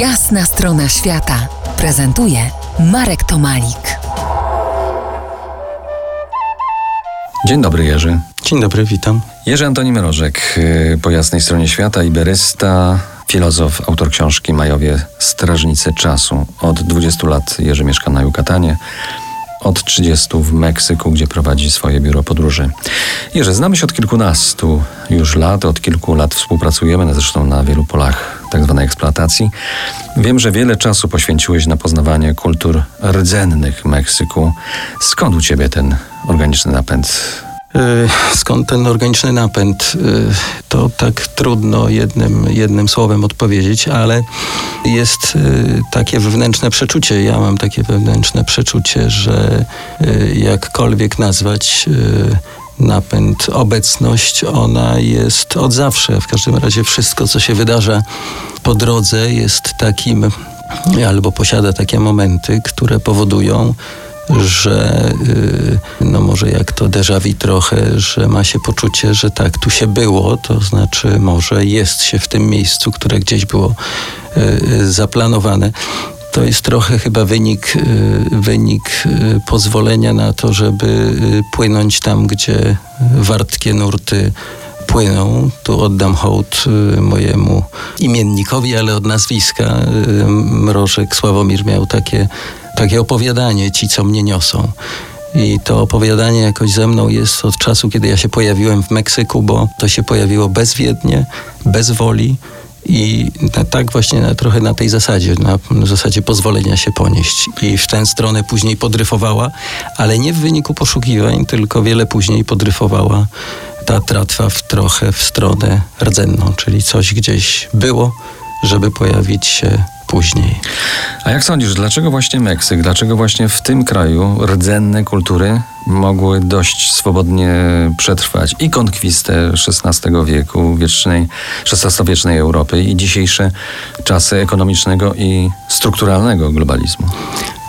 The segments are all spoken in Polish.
Jasna strona świata prezentuje Marek Tomalik. Dzień dobry Jerzy. Dzień dobry, witam. Jerzy Antoni Mrożek, y, po jasnej stronie świata, iberysta, filozof, autor książki Majowie Strażnicy Czasu. Od 20 lat Jerzy mieszka na Jukatanie, od 30 w Meksyku, gdzie prowadzi swoje biuro podróży. Jerzy, znamy się od kilkunastu już lat, od kilku lat współpracujemy, zresztą na wielu polach tak zwanej eksploatacji. Wiem, że wiele czasu poświęciłeś na poznawanie kultur rdzennych Meksyku. Skąd u ciebie ten organiczny napęd Y, skąd ten organiczny napęd? Y, to tak trudno jednym, jednym słowem odpowiedzieć, ale jest y, takie wewnętrzne przeczucie. Ja mam takie wewnętrzne przeczucie, że jakkolwiek nazwać napęd, obecność, ona jest od zawsze. W każdym razie wszystko, co się wydarza po drodze, jest takim albo posiada takie momenty, które powodują, że y, no może jak to déjà vu trochę, że ma się poczucie, że tak tu się było, to znaczy może jest się w tym miejscu, które gdzieś było y, y, zaplanowane. To jest trochę chyba wynik, wynik pozwolenia na to, żeby płynąć tam, gdzie wartkie nurty płyną. Tu oddam hołd mojemu imiennikowi, ale od nazwiska. Mrożek Sławomir miał takie takie opowiadanie, ci co mnie niosą. I to opowiadanie jakoś ze mną jest od czasu, kiedy ja się pojawiłem w Meksyku, bo to się pojawiło bezwiednie, bez woli i na, tak właśnie na, trochę na tej zasadzie, na, zasadzie pozwolenia się ponieść. I w tę stronę później podryfowała, ale nie w wyniku poszukiwań, tylko wiele później podryfowała ta tratwa w trochę w stronę rdzenną, czyli coś gdzieś było, żeby pojawić się później. A jak sądzisz, dlaczego właśnie Meksyk, dlaczego właśnie w tym kraju rdzenne kultury mogły dość swobodnie przetrwać i konkwistę XVI wieku, wiecznej, XVI-wiecznej Europy i dzisiejsze czasy ekonomicznego i strukturalnego globalizmu?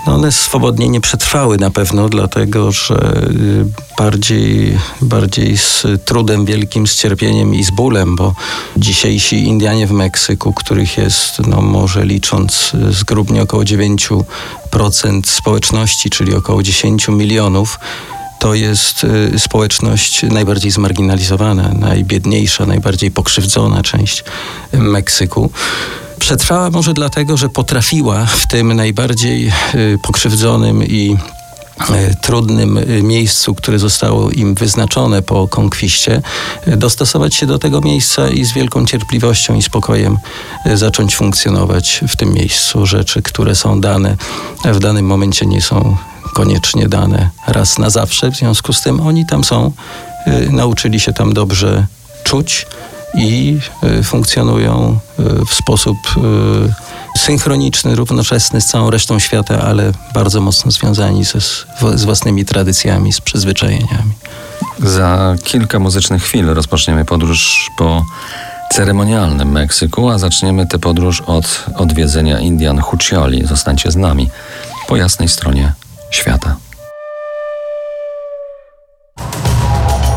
No one swobodnie nie przetrwały na pewno, dlatego że y, bardziej, bardziej z trudem wielkim, z cierpieniem i z bólem, bo dzisiejsi Indianie w Meksyku, których jest, no może licząc zgrubnie około 9% społeczności, czyli około 10 milionów, to jest y, społeczność najbardziej zmarginalizowana, najbiedniejsza, najbardziej pokrzywdzona część Meksyku. Przetrwała może dlatego, że potrafiła w tym najbardziej y, pokrzywdzonym i y, trudnym y, miejscu, które zostało im wyznaczone po konkwiście, dostosować się do tego miejsca i z wielką cierpliwością i spokojem zacząć funkcjonować w tym miejscu. Rzeczy, które są dane w danym momencie nie są koniecznie dane raz na zawsze, w związku z tym oni tam są, nauczyli się tam dobrze czuć i y, funkcjonują y, w sposób y, synchroniczny, równoczesny z całą resztą świata, ale bardzo mocno związani ze, z własnymi tradycjami, z przyzwyczajeniami. Za kilka muzycznych chwil rozpoczniemy podróż po ceremonialnym Meksyku, a zaczniemy tę podróż od odwiedzenia Indian Hucioli. Zostańcie z nami po jasnej stronie świata.